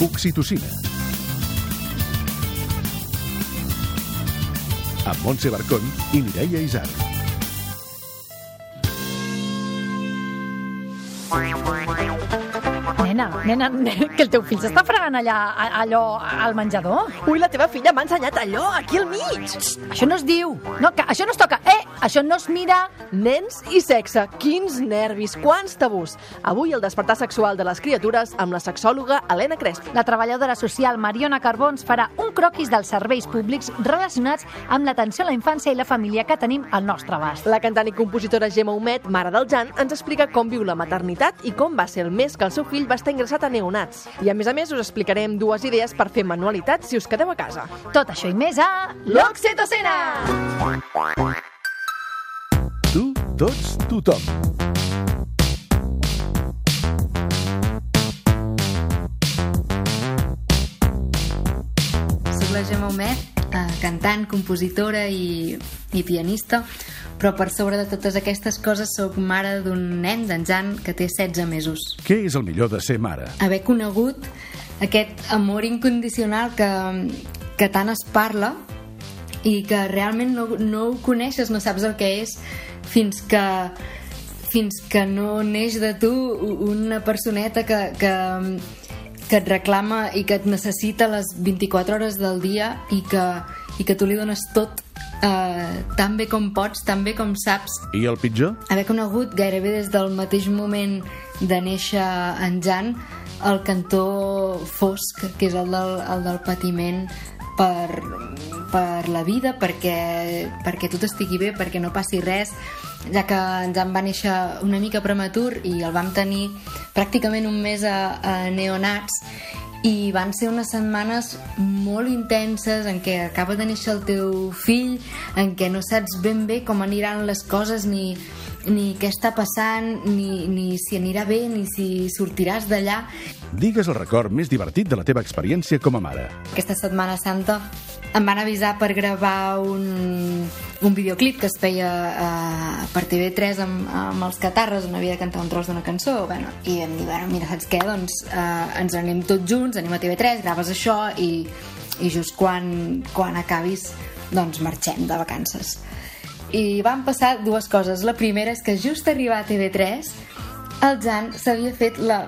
Oxitocina. Amb Montse Barcón i Mireia Isar. Nena, nena, que el teu fill s'està fregant allà, allò, al menjador? Ui, la teva filla m'ha ensenyat allò, aquí al mig. Això no es diu. No, que això no es toca. Eh, això no es mira. Nens i sexe, quins nervis, quants tabús. Avui el despertar sexual de les criatures amb la sexòloga Helena Crespo. La treballadora social Mariona Carbons farà un croquis dels serveis públics relacionats amb l'atenció a la infància i la família que tenim al nostre abast. La cantant i compositora Gemma Humet, mare del Jan, ens explica com viu la maternitat i com va ser el mes que el seu fill va estar ingressat a neonats. I a més a més us explicarem dues idees per fer manualitats si us quedeu a casa. Tot això i més a... L'Oxitocina! Tu, tots, tothom. Soc la Gemma Homet, eh, cantant, compositora i, i pianista, però per sobre de totes aquestes coses sóc mare d'un nen, d'en Jan, que té 16 mesos. Què és el millor de ser mare? Haver conegut aquest amor incondicional que, que tant es parla i que realment no, no ho coneixes, no saps el que és fins que fins que no neix de tu una personeta que, que, que et reclama i que et necessita les 24 hores del dia i que, i que tu li dones tot eh, tan bé com pots, tan bé com saps I el pitjor? haver conegut gairebé des del mateix moment de néixer en Jan el cantó fosc, que és el del, el del patiment per, per la vida, perquè, perquè tot estigui bé, perquè no passi res, ja que en Jan va néixer una mica prematur i el vam tenir pràcticament un mes a, a neonats i van ser unes setmanes molt intenses en què acaba de néixer el teu fill, en què no saps ben bé com aniran les coses ni, ni què està passant, ni, ni si anirà bé, ni si sortiràs d'allà. Digues el record més divertit de la teva experiència com a mare. Aquesta Setmana Santa em van avisar per gravar un, un videoclip que es feia uh, per TV3 amb, amb els catarres, on havia de cantar un tros d'una cançó bueno, i em diuen, bueno, mira, saps què? Doncs uh, ens anem tots junts, anem a TV3 graves això i, i just quan, quan acabis doncs marxem de vacances i van passar dues coses la primera és que just arribar a TV3 el Jan s'havia fet la,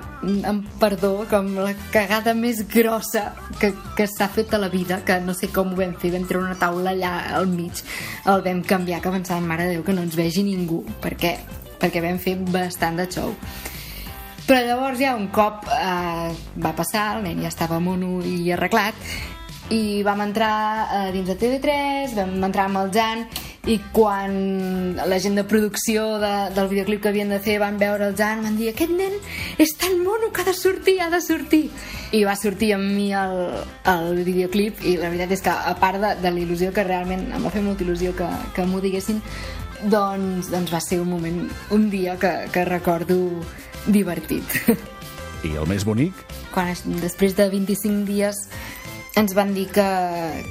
amb perdó, com la cagada més grossa que, que s'ha fet a la vida, que no sé com ho vam fer, vam treure una taula allà al mig, el vam canviar, que pensàvem, mare de Déu, que no ens vegi ningú, perquè, perquè vam fer bastant de show. Però llavors ja un cop eh, va passar, el nen ja estava mono i arreglat, i vam entrar eh, dins de TV3, vam entrar amb el Jan i quan la gent de producció de, del videoclip que havien de fer van veure el Jan van dir aquest nen és tan mono que ha de sortir, ha de sortir i va sortir amb mi el, el videoclip i la veritat és que a part de, de la il·lusió que realment em va fer molta il·lusió que, que m'ho diguessin doncs, doncs va ser un moment, un dia que, que recordo divertit I el més bonic? quan es, després de 25 dies ens van dir que,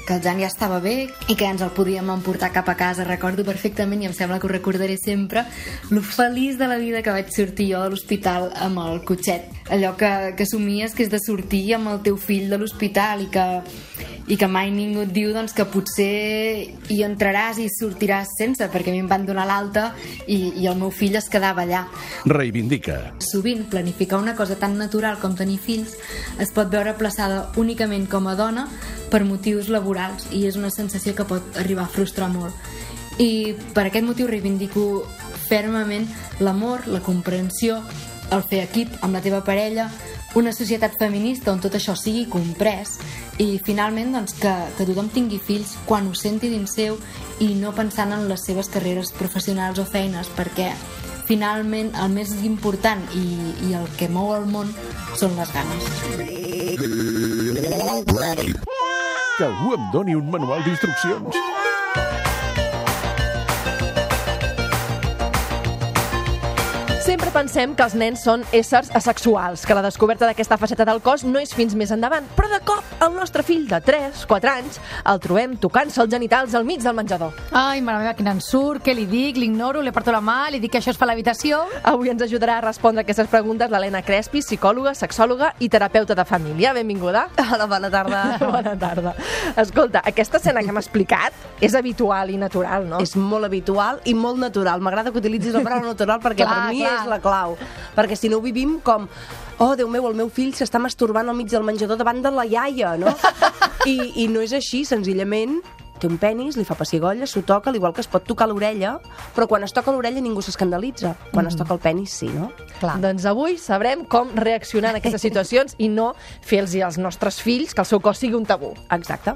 que el Jan ja estava bé i que ens el podíem emportar cap a casa. Recordo perfectament, i em sembla que ho recordaré sempre, lo feliç de la vida que vaig sortir jo de l'hospital amb el cotxet. Allò que, que somies que és de sortir amb el teu fill de l'hospital i que, i que mai ningú et diu doncs, que potser hi entraràs i sortiràs sense, perquè a mi em van donar l'alta i, i el meu fill es quedava allà. Reivindica. Sovint, planificar una cosa tan natural com tenir fills es pot veure aplaçada únicament com a dona per motius laborals i és una sensació que pot arribar a frustrar molt. I per aquest motiu reivindico fermament l'amor, la comprensió, el fer equip amb la teva parella, una societat feminista on tot això sigui comprès i finalment doncs, que, que tothom tingui fills quan ho senti dins seu i no pensant en les seves carreres professionals o feines perquè finalment el més important i, i el que mou el món són les ganes. Que algú em doni un manual d'instruccions. Sempre pensem que els nens són éssers asexuals, que la descoberta d'aquesta faceta del cos no és fins més endavant, però de cop el nostre fill de 3, 4 anys el trobem tocant-se els genitals al mig del menjador. Ai, mare meva, quin ensurt, què li dic? L'ignoro, li parto la mà, li dic que això es fa a l'habitació... Avui ens ajudarà a respondre aquestes preguntes l'Helena Crespi, psicòloga, sexòloga i terapeuta de família. Benvinguda. Hola, bona tarda. Bona tarda. Escolta, aquesta escena que hem explicat és habitual i natural, no? És molt habitual i molt natural. M'agrada que utilitzis la paraula natural perquè Clar, per mi clar. És la clau. Perquè si no ho vivim com oh, Déu meu, el meu fill s'està masturbant al mig del menjador davant de la iaia, no? I, I no és així, senzillament té un penis, li fa pessigolles, s'ho toca, al igual que es pot tocar l'orella, però quan es toca l'orella ningú s'escandalitza. Quan Mm. es toca el penis, sí, no? Clar. Doncs avui sabrem com reaccionar en aquestes situacions i no fer-los als nostres fills que el seu cos sigui un tabú. Exacte.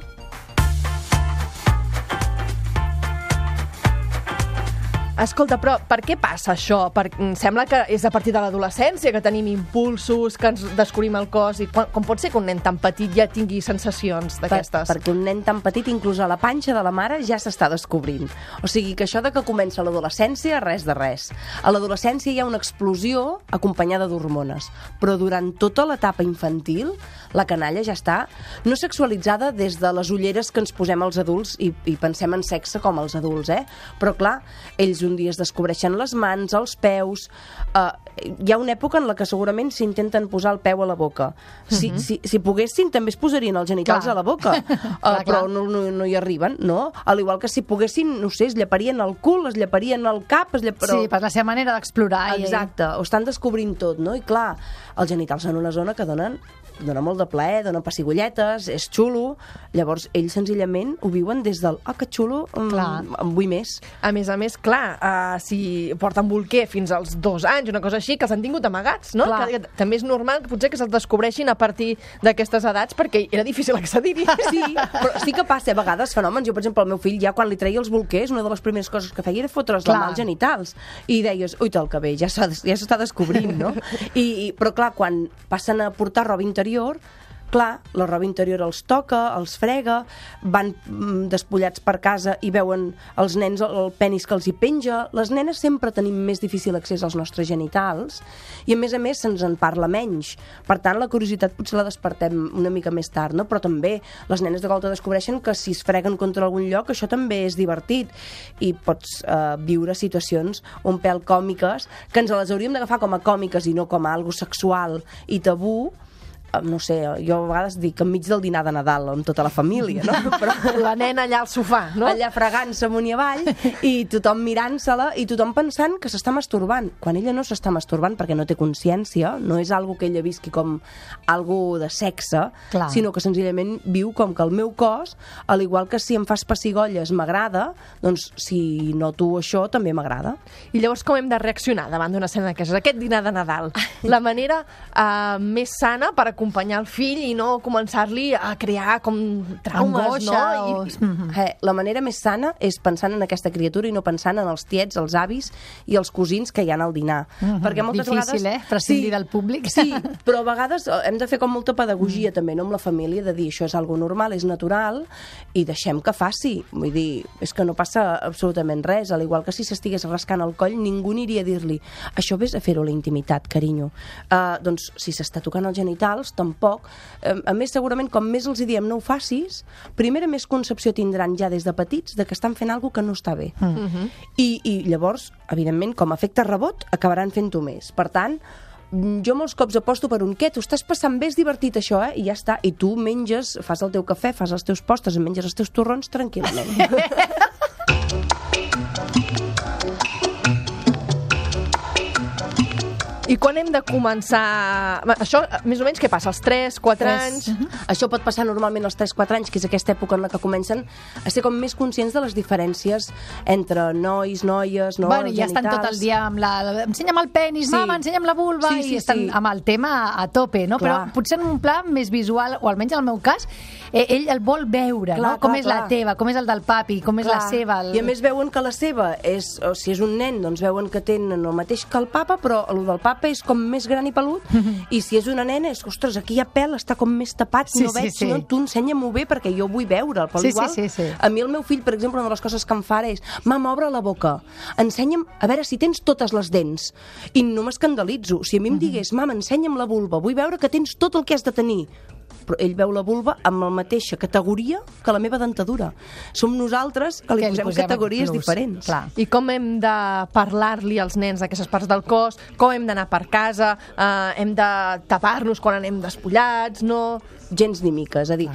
Escolta, però per què passa això? Per... em Sembla que és a partir de l'adolescència que tenim impulsos, que ens descobrim el cos i com, com pot ser que un nen tan petit ja tingui sensacions d'aquestes? Per, perquè un nen tan petit, inclús a la panxa de la mare, ja s'està descobrint. O sigui que això de que comença l'adolescència, res de res. A l'adolescència hi ha una explosió acompanyada d'hormones, però durant tota l'etapa infantil, la canalla ja està no sexualitzada des de les ulleres que ens posem els adults i, i pensem en sexe com els adults, eh? Però clar, ells un dia es descobreixen les mans, els peus... Uh, hi ha una època en la que segurament s'intenten posar el peu a la boca. Si, si, si poguessin, també es posarien els genitals Clar. a la boca. Uh, Clar, però clar. no, no, no hi arriben, no? Al igual que si poguessin, no sé, es lleparien el cul, es lleparien el cap, es lleparien... Sí, per la seva manera d'explorar. i- Exacte, ho estan descobrint tot, no? I clar, els genitals en una zona que donen dona molt de plaer, dona pessigolletes, és xulo, llavors ells senzillament ho viuen des del ah, que xulo, mm, en vull més. A més a més, clar, uh, si porten bolquer fins als dos anys, una cosa així, que els han tingut amagats, no? Clar. Que, que, també és normal que potser que se'ls descobreixin a partir d'aquestes edats perquè era difícil accedir-hi. Sí, però sí que passa a vegades fenòmens. Jo, per exemple, el meu fill, ja quan li treia els bolquers, una de les primeres coses que feia era fotre's la mà als genitals. I deies, ui, tal que bé, ja s'ha- ja s'està descobrint, no? I, i, però, clar, quan passen a portar roba interior, clar, la roba interior els toca, els frega, van mm, despullats per casa i veuen els nens el, penis que els hi penja. Les nenes sempre tenim més difícil accés als nostres genitals i, a més a més, se'ns en parla menys. Per tant, la curiositat potser la despertem una mica més tard, no? però també les nenes de volta descobreixen que si es freguen contra algun lloc, això també és divertit i pots eh, viure situacions un pèl còmiques que ens les hauríem d'agafar com a còmiques i no com a algo sexual i tabú no sé, jo a vegades dic enmig del dinar de Nadal amb tota la família, no? Però La nena allà al sofà, no? allà fregant-se amunt i avall i tothom mirant-se-la i tothom pensant que s'està masturbant quan ella no s'està masturbant perquè no té consciència no és algo que ella visqui com algo de sexe Clar. sinó que senzillament viu com que el meu cos al igual que si em fas pessigolles m'agrada doncs si noto això també m'agrada I llavors com hem de reaccionar davant d'una escena d'aquestes? Aquest dinar de Nadal. La manera uh, més sana per acompanyar el fill i no començar-li a crear com traumes, Angoixa no? o- I, Mhm. Eh, la manera més sana és pensant en aquesta criatura i no pensant en els tiets, els avis i els cosins que hi ha al dinar. Mhm. Perquè moltes Difícil, vegades... eh? Prescindir del públic. Sí, però a vegades eh, hem de fer com molta pedagogia Mm. també, no amb la família, de dir això és algo normal, és natural, i deixem que faci. Vull dir, és que no passa absolutament res. Al igual que si s'estigués rascant el coll, ningú aniria a dir-li això vés a fer-ho a la intimitat, carinyo. Uh, doncs, si s'està tocant els genitals, tampoc. A més, segurament, com més els diem no ho facis, primera més concepció tindran ja des de petits de que estan fent alguna que no està bé. Mm. I, I llavors, evidentment, com a efecte rebot, acabaran fent-ho més. Per tant, mm, jo molts cops aposto per un què, t'ho estàs passant bé, és divertit això, eh? I ja està. I tu menges, fas el teu cafè, fas els teus postres, menges els teus torrons tranquil·lament. I quan hem de començar... Això, més o menys, què passa? Als 3, 4 Tres. anys? Això pot passar normalment als 3-4 anys, que és aquesta època en la que comencen a ser com més conscients de les diferències entre nois, noies, no? bueno, els ja estan tot el dia amb la... Ensenya'm el penis, Sí. mama, ensenya'm la vulva, Sí, sí, i estan sí. amb el tema a tope, no? Clar. Però potser en un pla més visual, o almenys en el meu cas, eh, ell el vol veure, Clar, no? Com clar, és la clar. teva, com és el del papi, com és la Clar. seva... El... I a més veuen que la seva és, o si és un nen, doncs veuen que tenen el mateix que el papa, però el del papa papa és com més gran i pelut, i si és una nena és, ostres, aquí hi ha pèl, està com més tapat, Sí, no sí, veig, sí. no? tu ensenya-m'ho bé perquè jo vull veure'l, però Sí, sí, igual, sí, sí. a mi el meu fill, per exemple, una de les coses que em fa és, mama, obre la boca, ensenya'm, a veure si tens totes les dents, i no m'escandalitzo, si a mi em digués, mama, ensenya'm la vulva, vull veure que tens tot el que has de tenir, però ell veu la vulva amb la mateixa categoria que la meva dentadura. Som nosaltres que li Que posem posem categories plus, diferents. clar. I com hem de parlar-li als nens d'aquestes parts del cos, com hem d'anar per casa, eh, hem de tapar-nos quan anem despullats, no... gens ni mica, és a dir,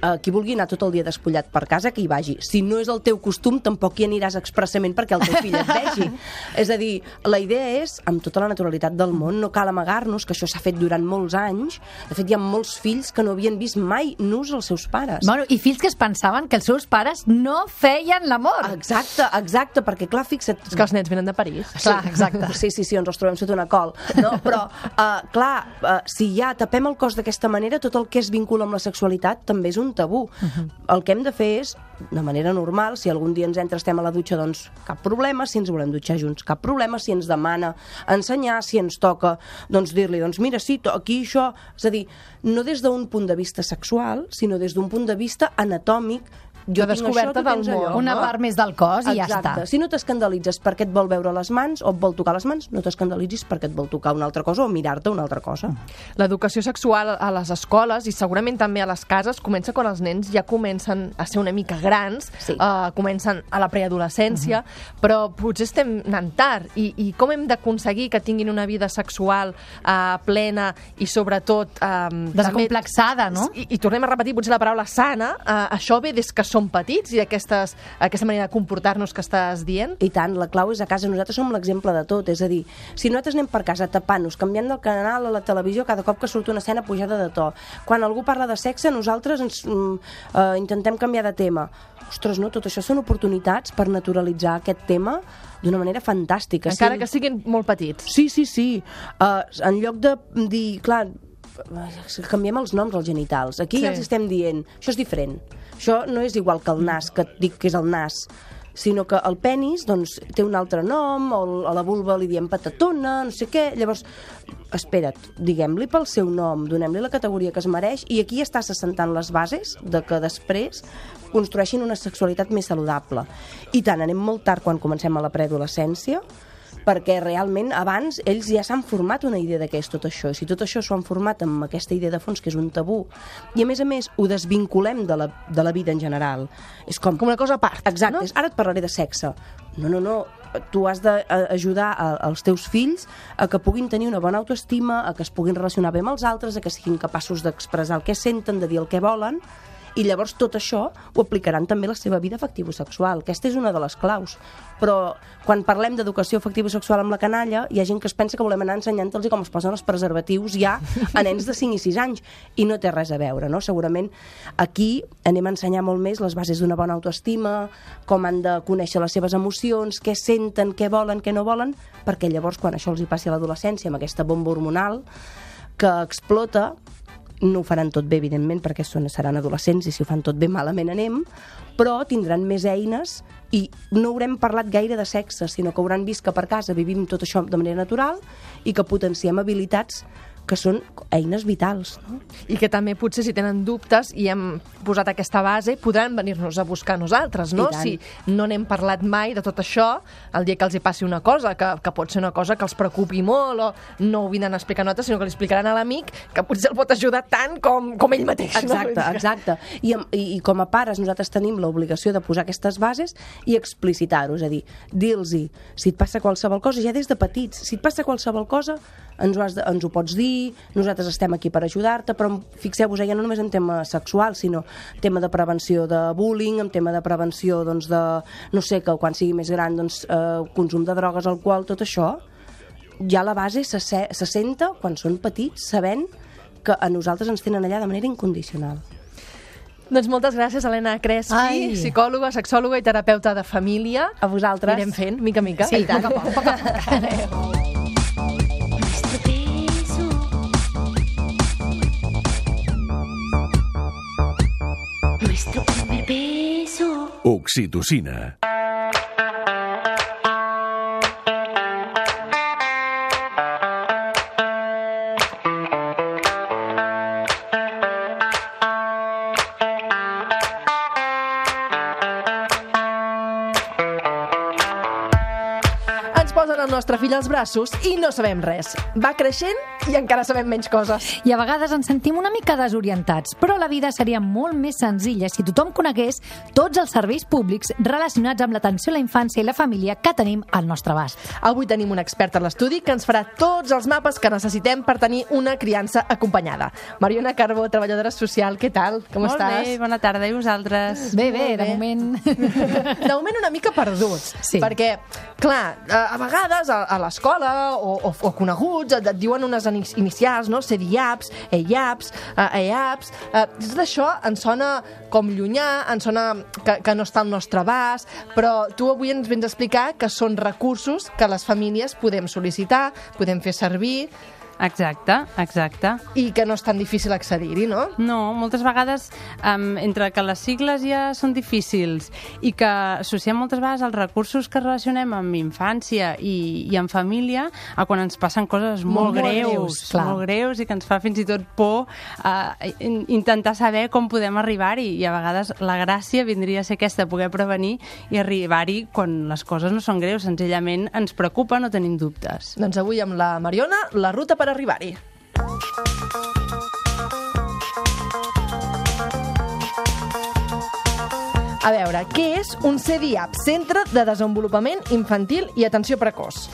eh, qui vulgui anar tot el dia despullat per casa, que hi vagi. Si no és el teu costum, tampoc hi aniràs expressament perquè el teu fill et vegi. és a dir, la idea és, amb tota la naturalitat del món, no cal amagar-nos, que això s'ha fet durant molts anys. De fet, hi ha molts fills que no havien vist mai nus als seus pares. Bueno, I fills que es pensaven que els seus pares no feien l'amor. Exacte, exacte, perquè clar, fixa't... És que els nens venen de París. Clar, exacte. Sí, sí, sí, ens els trobem sota una col. No, però, uh, clar, uh, si ja tapem el cos d'aquesta manera, tot el que es vincula amb la sexualitat també és un tabú. Uh -huh. El que hem de fer és, de manera normal, si algun dia ens entra, estem a la dutxa, doncs cap problema, si ens volem dutxar junts, cap problema, si ens demana ensenyar, si ens toca, doncs dir-li, doncs mira, sí, aquí això... És a dir, no des d'un punt de vista sexual, sinó des d'un punt de vista anatòmic, jo tinc descoberta això, del tens allò, món, Una no? part més del cos i ja Exacte. està. Si no t'escandalitzes perquè et vol veure les mans o et vol tocar les mans, no t'escandalitzis perquè et vol tocar una altra cosa o mirar-te una altra cosa. L'educació sexual a les escoles i segurament també a les cases comença quan els nens ja comencen a ser una mica grans, Sí. eh, comencen a la preadolescència, però potser estem anant tard. I, I com hem d'aconseguir que tinguin una vida sexual eh, plena i sobretot... Eh, Descomplexada, no? I, I tornem a repetir potser la paraula sana, eh, això ve des que som petits i d'aquestes- aquesta manera de comportar-nos que estàs dient? I tant, la clau és a casa. Nosaltres som l'exemple de tot. És a dir, si nosaltres anem per casa tapant-nos, canviant del canal a la televisió cada cop que surt una escena pujada de to, quan algú parla de sexe, nosaltres ens, mm, eh, intentem canviar de tema. Ostres, no, tot això són oportunitats per naturalitzar aquest tema d'una manera fantàstica. Encara Sí. que siguin molt petits. Sí, sí, sí. Uh, en lloc de dir, clar, canviem els noms als genitals. Aquí Sí. ja els estem dient, això és diferent. Això no és igual que el nas, que et dic que és el nas sinó que el penis doncs, té un altre nom, o a la vulva li diem patatona, no sé què, llavors, espera't, diguem-li pel seu nom, donem-li la categoria que es mereix, i aquí ja estàs assentant les bases de que després construeixin una sexualitat més saludable. I tant, anem molt tard quan comencem a la preadolescència, perquè realment abans ells ja s'han format una idea de què és tot això. I si tot això s'ho han format amb aquesta idea de fons que és un tabú i a més a més ho desvinculem de la, de la vida en general. És com, Com una cosa a part, exacte, no? és, ara et parlaré de sexe. No, no, no, tu has d'ajudar als teus fills a que puguin tenir una bona autoestima, a que es puguin relacionar bé amb els altres, a que siguin capaços d'expressar el que senten, de dir el que volen i llavors tot això ho aplicaran també a la seva vida afectivo-sexual. Aquesta és una de les claus. Però quan parlem d'educació afectivo-sexual amb la canalla, hi ha gent que es pensa que volem anar ensenyant-los com es posen els preservatius ja a nens de 5 i 6 anys. I no té res a veure, no? Segurament aquí anem a ensenyar molt més les bases d'una bona autoestima, com han de conèixer les seves emocions, què senten, què volen, què no volen, perquè llavors quan això els hi passi a l'adolescència, amb aquesta bomba hormonal que explota, no ho faran tot bé, evidentment, perquè són, seran adolescents i si ho fan tot bé malament anem, però tindran més eines i no haurem parlat gaire de sexe, sinó que hauran vist que per casa vivim tot això de manera natural i que potenciem habilitats que són eines vitals. No? I que també potser si tenen dubtes i hem posat aquesta base, podran venir-nos a buscar nosaltres, no? Si no n'hem parlat mai de tot això, el dia que els hi passi una cosa, que, que pot ser una cosa que els preocupi molt, o no ho vindran a explicar a nosaltres, sinó que li explicaran a l'amic, que potser el pot ajudar tant com, com ell mateix. Exacte, no? exacte. I, I com a pares nosaltres tenim l'obligació de posar aquestes bases i explicitar-ho, és a dir, dir-los si et passa qualsevol cosa, ja des de petits, si et passa qualsevol cosa, ens ho, has de, ens ho pots dir, nosaltres estem aquí per ajudar-te, però fixeu-vos, ja no només en tema sexual, sinó tema de prevenció de bullying, en tema de prevenció doncs, de, no sé, que quan sigui més gran, doncs, eh, consum de drogues, alcohol, tot això, ja la base se, se, se senta quan són petits, sabent que a nosaltres ens tenen allà de manera incondicional. Doncs moltes gràcies, Helena Crespi, Ai. psicòloga, sexòloga i terapeuta de família. A vosaltres. Anirem fent, mica a mica. Sí, a poc a poc, a poc, a poc. Oxitocina. Ens posen el nostre fill als braços i no sabem res. Va creixent i encara sabem menys coses. I a vegades ens sentim una mica desorientats, però la vida seria molt més senzilla si tothom conegués tots els serveis públics relacionats amb l'atenció a la infància i la família que tenim al nostre abast. Avui tenim un expert a l'estudi que ens farà tots els mapes que necessitem per tenir una criança acompanyada. Mariona Carbó, treballadora social, què tal? Com Molt estàs? bé, bona tarda. I vosaltres? Bé, bé, Molt de bé. moment... de moment una mica perduts. Sí. Perquè, clar, a, a vegades a, a l'escola o, o, o coneguts et, et diuen unes inicials, no? CDIAPS, EIAPS, uh, EAPS... Uh, tot això ens sona com llunyà, ens sona que, que no està al nostre abast, però tu avui ens vens a explicar que són recursos que les famílies podem sol·licitar, podem fer servir Exacte, exacte. i que no és tan difícil accedir-hi, no? No, moltes vegades, um, entre que les sigles ja són difícils i que associem moltes vegades els recursos que relacionem amb infància i, i amb família a quan ens passen coses molt, Molt, molt greus, greus, clar. molt greus i que ens fa fins i tot por uh, intentar saber com podem arribar-hi i a vegades la gràcia vindria a ser aquesta, poder prevenir i arribar-hi quan les coses no són greus, senzillament ens preocupa, no tenim dubtes. Doncs avui amb la Mariona, la ruta per arribar-hi. A veure, què és un CDIAP, Centre de Desenvolupament Infantil i Atenció Precoç?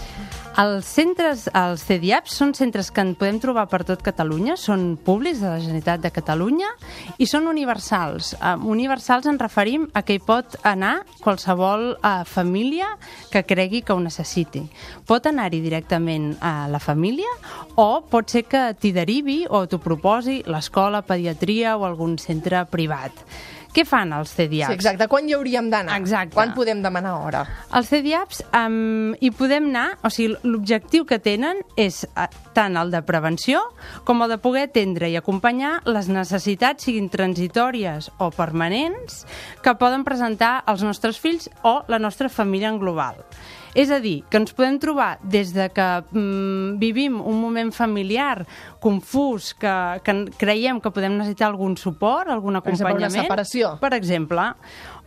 Els centres, els CDIAPs, són centres que en podem trobar per tot Catalunya, són públics de la Generalitat de Catalunya i són universals. Universals ens referim a que hi pot anar qualsevol uh, família que cregui que ho necessiti. Pot anar-hi directament a la família o pot ser que t'hi derivi o t'ho proposi l'escola, pediatria o algun centre privat. Què fan els CDIAPs? Sí, exacte. Quan hi hauríem d'anar? Exacte. Quan podem demanar hora? Els CDIAPs um, hi podem anar, o sigui, l'objectiu que tenen és uh, tant el de prevenció com el de poder atendre i acompanyar les necessitats, siguin transitòries o permanents, que poden presentar els nostres fills o la nostra família en global. És a dir, que ens podem trobar des de que mm, vivim un moment familiar confús, que, que creiem que podem necessitar algun suport, algun Per exemple, una acompanyament. separació. Per exemple.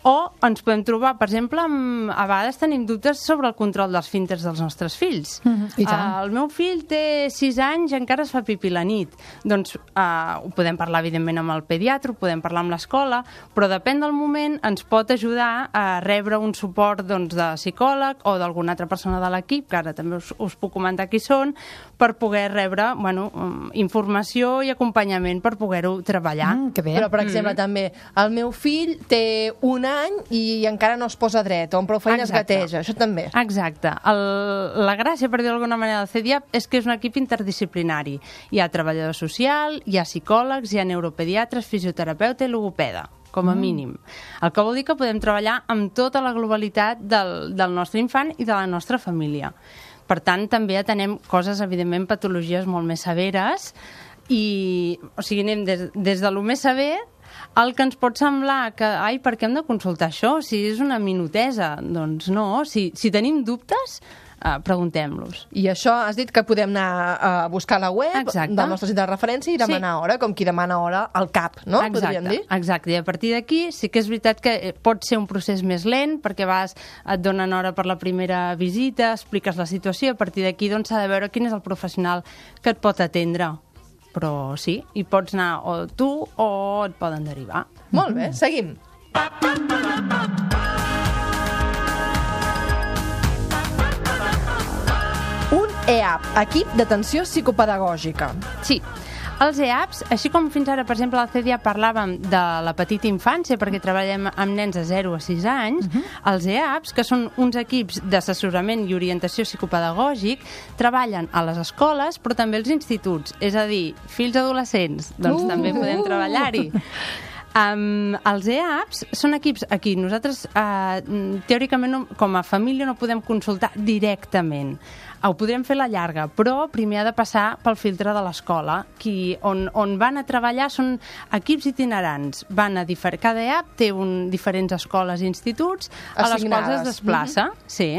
O ens podem trobar, per exemple, amb, a vegades tenim dubtes sobre el control dels fintes dels nostres fills. I tant. Uh, el meu fill té 6 anys i encara es fa pipí la nit. Doncs uh, ho podem parlar, evidentment, amb el pediatre, ho podem parlar amb l'escola, però depèn del moment ens pot ajudar a rebre un suport doncs, de psicòleg o d'alguna altra persona de l'equip, que ara també us, us puc comentar qui són, per poder rebre bueno, um, informació i acompanyament per poder-ho treballar. Mm, que bé. Però, per exemple, també, el meu fill té un any i encara no es posa dret, o amb prou feines Exacte. gateja, això també. Exacte. El, la gràcia, per dir d'alguna manera, del CDIAP és que és un equip interdisciplinari. Hi ha treballador social, hi ha psicòlegs, hi ha neuropediatres, fisioterapeuta i logopeda com a mínim. El que vol dir que podem treballar amb tota la globalitat del, del nostre infant i de la nostra família. Per tant, també atenem coses, evidentment, patologies molt més severes i, o sigui, anem des, des de lo més sever el que ens pot semblar que, ai, per què hem de consultar això? Si és una minutesa. Doncs no, si, si tenim dubtes, uh, preguntem-los. I això has dit que podem anar a buscar a la web Exacte. del nostre centre de referència i demanar hora, com qui demana hora al CAP, no? Podríem dir? exacte. I a partir d'aquí sí que és veritat que eh, pot ser un procés més lent perquè vas, et donen hora per la primera visita, expliques la situació a partir d'aquí doncs, s'ha de veure quin és el professional que et pot atendre. Però sí, hi pots anar o tu o et poden derivar. Molt bé, seguim. Un EAP, equip d'atenció psicopedagògica. Sí, els EAPs, així com fins ara, per exemple, al CDIA parlàvem de la petita infància, perquè treballem amb nens de 0 a 6 anys, els EAPs, que són uns equips d'assessorament i orientació psicopedagògic, treballen a les escoles, però també als instituts. És a dir, fills adolescents, doncs Uh! també podem treballar-hi. Um, els EAPs són equips aquí nosaltres uh, teòricament no, com a família no podem consultar directament ho podrem fer la llarga, però primer ha de passar pel filtre de l'escola, qui on, on van a treballar són equips itinerants. Van a difer... Cada EAP té un, diferents escoles i instituts a les quals es desplaça, sí.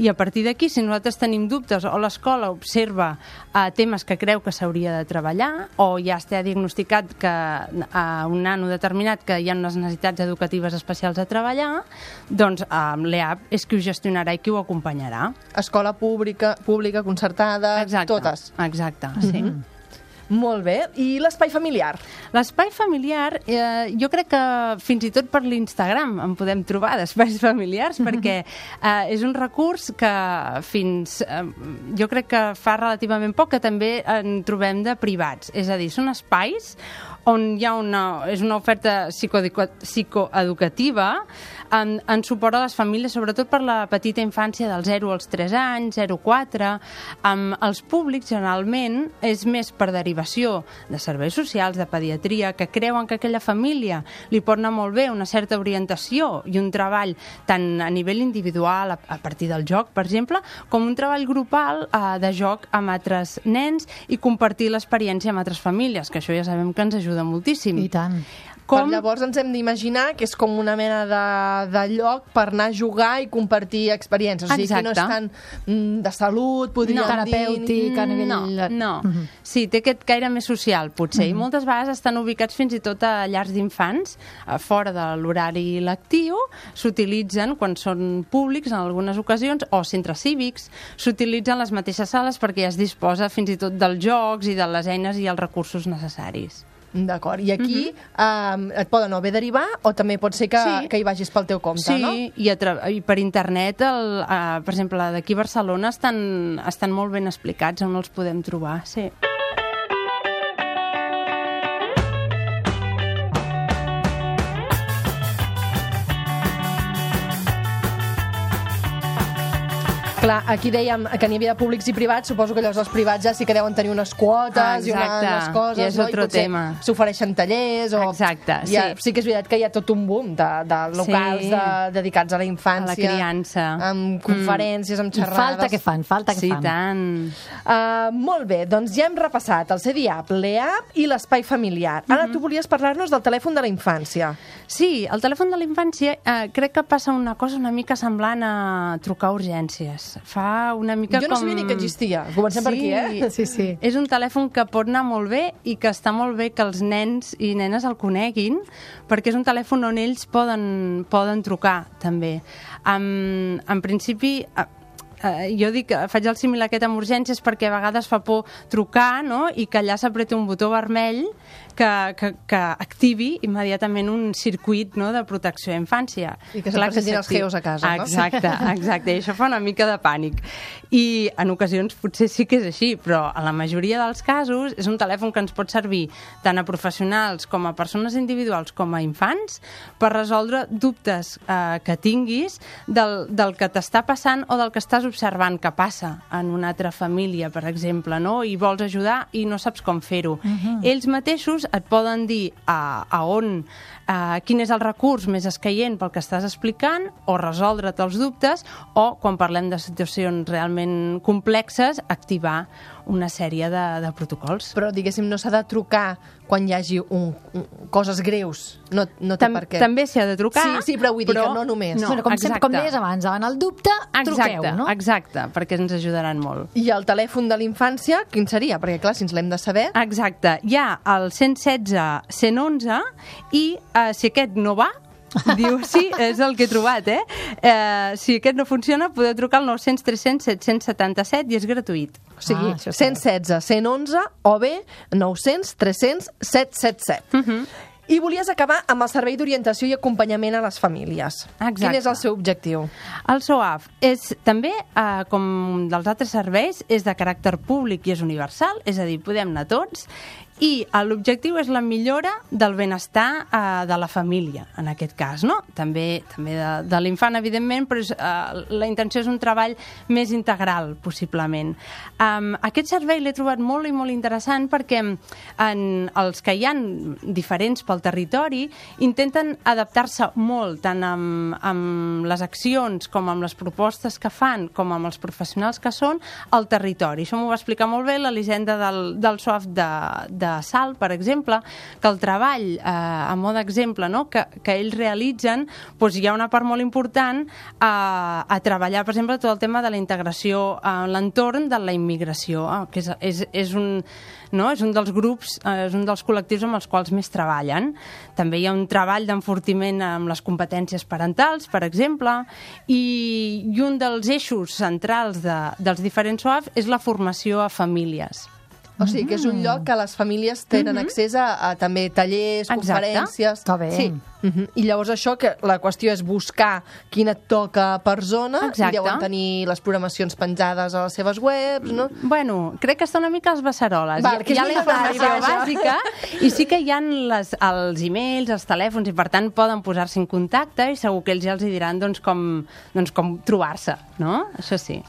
I a partir d'aquí, si nosaltres tenim dubtes o l'escola observa uh, temes que creu que s'hauria de treballar o ja està diagnosticat que a un nano determinat que hi ha unes necessitats educatives especials a treballar, doncs uh, l'EAP és qui ho gestionarà i qui ho acompanyarà. Escola pública, pública, concertada, Exacte. totes. Exacte, sí. Mhm. Molt bé. I l'espai familiar? L'espai familiar, eh, jo crec que fins i tot per l'Instagram en podem trobar d'espais familiars, perquè eh, és un recurs que fins, eh, jo crec que fa relativament poc que també en trobem de privats. És a dir, són espais on hi ha una, és una oferta psicoeduca- psicoeducativa en, en suport a les famílies, sobretot per la petita infància del 0 als 3 anys, 0-4. Amb els públics, generalment, és més per derivació de serveis socials, de pediatria, que creuen que aquella família li pot anar molt bé una certa orientació i un treball tant a nivell individual, a, a partir del joc, per exemple, com un treball grupal eh, de joc amb altres nens i compartir l'experiència amb altres famílies, que això ja sabem que ens ajuda moltíssim. I tant. Com... Per llavors ens hem d'imaginar que és com una mena de, de lloc per anar a jugar i compartir experiències. O sigui, que no és Exacte. tan mm, de salut, podríem No, terapèutic, a nivell... No, no. Sí, té aquest caire més social, potser. I moltes vegades estan ubicats fins i tot a llars d'infants, fora de l'horari lectiu, s'utilitzen quan són públics en algunes ocasions, o centres cívics, s'utilitzen les mateixes sales perquè ja es disposa fins i tot dels jocs i de les eines i els recursos necessaris. D'acord. I aquí um, et poden o bé derivar o també pot ser que, Sí. que hi vagis pel teu compte, sí, no? i, a tra i per internet, el, uh, per exemple, d'aquí a Barcelona estan, estan molt ben explicats on els podem trobar, sí. Clar, aquí dèiem que n'hi havia de públics i privats, suposo que llavors els privats ja sí que deuen tenir unes quotes i una, Exacte. unes coses, I és no? otro potser tema. S'ofereixen tallers o... Exacte, sí. sí que és veritat que hi ha tot un boom de, de locals Sí. de, dedicats a la infància. A la criança. Amb conferències, amb I xerrades... falta que fan, falta que sí, fan. tant. Uh, molt bé, doncs ja hem repassat el CDIAP, l'EAP i l'espai familiar. Ara tu volies parlar-nos del telèfon de la infància. Sí, el telèfon de la infància eh, crec que passa una cosa una mica semblant a trucar a urgències. Fa una mica jo no com... sabia ni que existia. Comencem per aquí, eh? Sí, sí. És un telèfon que pot anar molt bé i que està molt bé que els nens i nenes el coneguin, perquè és un telèfon on ells poden, poden trucar, també. En, en principi, eh, eh, jo dic, faig el símil aquest amb urgències perquè a vegades fa por trucar no? i que allà s'apreti un botó vermell que, que, que activi immediatament un circuit no? de protecció a infància. I que se'n presentin els geos a casa, no? Exacte, exacte. I això fa una mica de pànic. I en ocasions potser sí que és així, però a la majoria dels casos és un telèfon que ens pot servir tant a professionals com a persones individuals com a infants per resoldre dubtes eh, que tinguis del, del que t'està passant o del que estàs observant que passa en una altra família, per exemple, no? i vols ajudar i no saps com fer-ho. Ells mateixos et poden dir a, a on, a quin és el recurs més escaient pel que estàs explicant o resoldre't els dubtes o, quan parlem de situacions realment complexes, activar una sèrie de, de protocols. Però, diguéssim, no s'ha de trucar quan hi hagi un, un, coses greus. No, no té Tam per què. També s'hi ha de trucar. Sí, sí, però vull dir que no només. No, bueno, com, sempre, com deies abans, davant el dubte, Exacte, truqueu, no? exacte, perquè ens ajudaran molt. I el telèfon de l'infància, quin seria? Perquè, clar, si ens l'hem de saber... Exacte. Hi ha el 116 111 i eh, si aquest no va, diu, sí, és el que he trobat, eh? eh si aquest no funciona, podeu trucar al 900 300 777 i és gratuït. O sigui, Ah, això està bé. 116, 111 o bé 900 300 777. Mhm. I volies acabar amb el servei d'orientació i acompanyament a les famílies. Exacte. Quin és el seu objectiu? El SOAF és també, eh, com dels altres serveis, és de caràcter públic i és universal, és a dir, podem anar tots, i eh, l'objectiu és la millora del benestar eh, de la família, en aquest cas, no? També, també de, de l'infant, evidentment, però és, eh, la intenció és un treball més integral, possiblement. Um, aquest servei l'he trobat molt i molt interessant perquè en els que hi han diferents pel territori intenten adaptar-se molt, tant amb, amb les accions com amb les propostes que fan, com amb els professionals que són, al territori. Això m'ho va explicar molt bé l'Elisenda del, del SOAF de, de de Sal, per exemple, que el treball, eh, a mode d'exemple, no? que, que ells realitzen, doncs hi ha una part molt important a, a treballar, per exemple, tot el tema de la integració en l'entorn de la immigració, eh, que és, és, és un no? és un dels grups, eh, és un dels col·lectius amb els quals més treballen. També hi ha un treball d'enfortiment amb les competències parentals, per exemple, i, i un dels eixos centrals de, dels diferents SOAF és la formació a famílies. O sigui, que és un lloc que les famílies tenen accés a, a també tallers, Exacte. conferències... Està bé. Sí. Uh -huh. I llavors això, que la qüestió és buscar quina et toca per zona, Exacte. i deuen tenir les programacions penjades a les seves webs, no? Bueno, crec que està una mica a les beceroles. Val, hi, que hi ha la informació bàsica i sí que hi ha les, els e-mails, els telèfons, i per tant poden posar-se en contacte i segur que ells ja els hi diran doncs, com, doncs, com trobar-se, no? Això sí.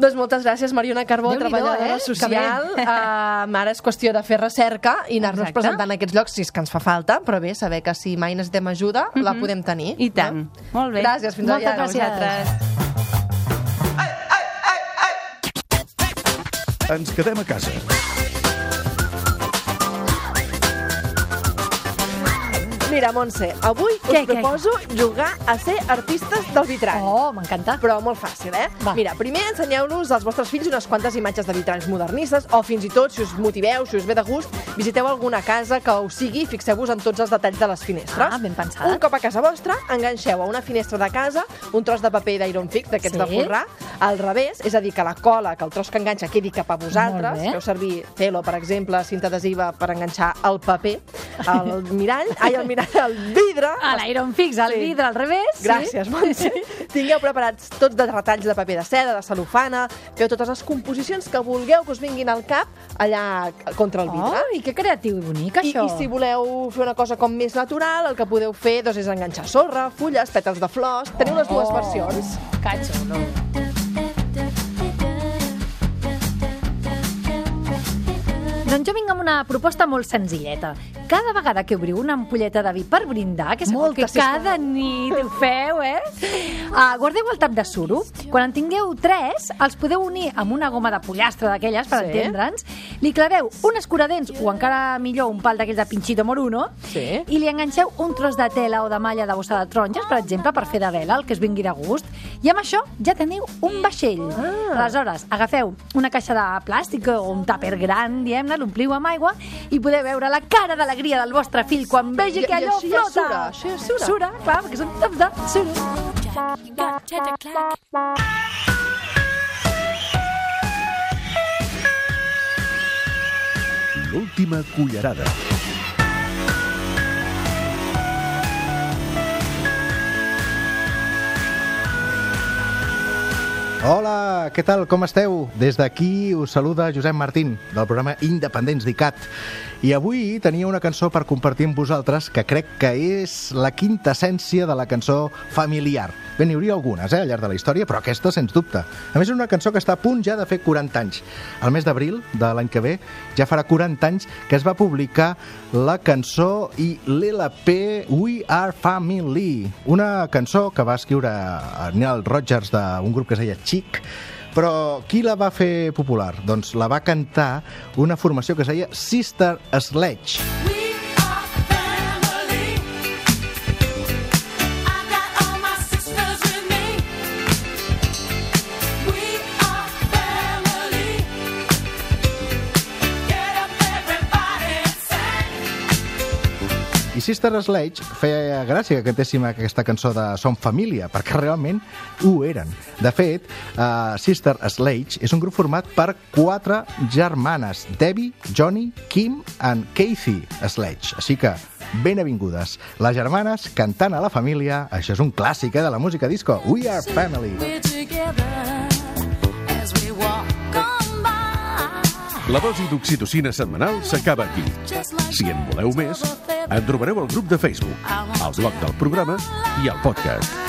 Doncs moltes gràcies, Mariona Carbó, Déu-n'hi-do, treballadora eh? social. Uh, ara és qüestió de fer recerca i anar-nos presentant a aquests llocs, si és que ens fa falta, però bé, saber que si mai necessitem ajuda, la podem tenir. I tant. No? Molt bé. Gràcies, fins Moltes allà. gràcies. Vosaltres. Ens quedem a casa. Mira, Montse, avui us Què, què? proposo jugar a ser artistes del vitrall. Oh, m'encanta. Però molt fàcil, eh? Va. Mira, primer ensenyeu-los als vostres fills unes quantes imatges de vitralls modernistes o fins i tot, si us motiveu, si us ve de gust, visiteu alguna casa que us sigui i fixeu-vos en tots els detalls de les finestres. Ah, ben pensat. Un cop a casa vostra, enganxeu a una finestra de casa un tros de paper d'Iron Fix, d'aquests Sí. de forrar, al revés, és a dir, que la cola, que el tros que enganxa quedi cap a vosaltres. Feu servir telo, per exemple, cinta adhesiva per enganxar el paper, al mirall, ai, el mirall, al vidre, A l'Iron Fix, al Sí. vidre, al revés. Gràcies, Montse. Tingueu preparats tots de retalls de paper de seda, de cel·lofana, feu totes les composicions que vulgueu que us vinguin al cap allà contra el vidre. Oh, i que creatiu i bonic, I, això. I si voleu fer una cosa com més natural, el que podeu fer doncs, és enganxar sorra, fulles, pètals de flors... Teniu les dues Oh. versions. Cacho. Doncs jo vinc amb una proposta molt senzilleta. Cada vegada que obriu una ampolleta de vi per brindar, que segur Molta, que cada nit ho feu, eh? Uh, guardeu el tap de suro. Quan en tingueu tres, els podeu unir amb una goma de pollastre d'aquelles, per Sí. entendre'ns, li claveu un escuradents o encara millor un pal d'aquells de pinchito moruno Sí. i li enganxeu un tros de tela o de malla de bossa de taronges, per exemple, per fer de vela, el que es vingui de gust. I amb això ja teniu un vaixell. Ah. Aleshores, agafeu una caixa de plàstic o un tàper gran, diem-ne, l'ompliu amb aigua i podeu veure la cara d'alegria del vostre fill quan vegi I- que i allò això ja flota. sura, això ja sura. Sura, clar, perquè són taps de suro. L'última cullerada. Hola, què tal? Com esteu? Des d'aquí us saluda Josep Martín, del programa Independents d'ICAT. I avui tenia una cançó per compartir amb vosaltres que crec que és la quinta essència de la cançó familiar. Bé, n'hi hauria algunes, eh, al llarg de la història, però aquesta, sens dubte. A més, és una cançó que està a punt ja de fer 40 anys. Al mes d'abril de l'any que ve ja farà 40 anys que es va publicar la cançó i l'LP We Are Family, una cançó que va escriure Neil Rogers d'un grup que es deia Chic, però qui la va fer popular? Doncs la va cantar una formació que es deia Sister Sledge. Sister Sledge feia gràcia que cantéssim aquesta cançó de Som Família, perquè realment ho eren. De fet, uh, Sister Sledge és un grup format per quatre germanes, Debbie, Johnny, Kim and Kathy Sledge. Així que, benvingudes. Les germanes cantant a la família, això és un clàssic eh, de la música disco. We are family. La dosi d'oxitocina setmanal s'acaba aquí. Si en voleu més, en trobareu al grup de Facebook, al blog del programa i al podcast.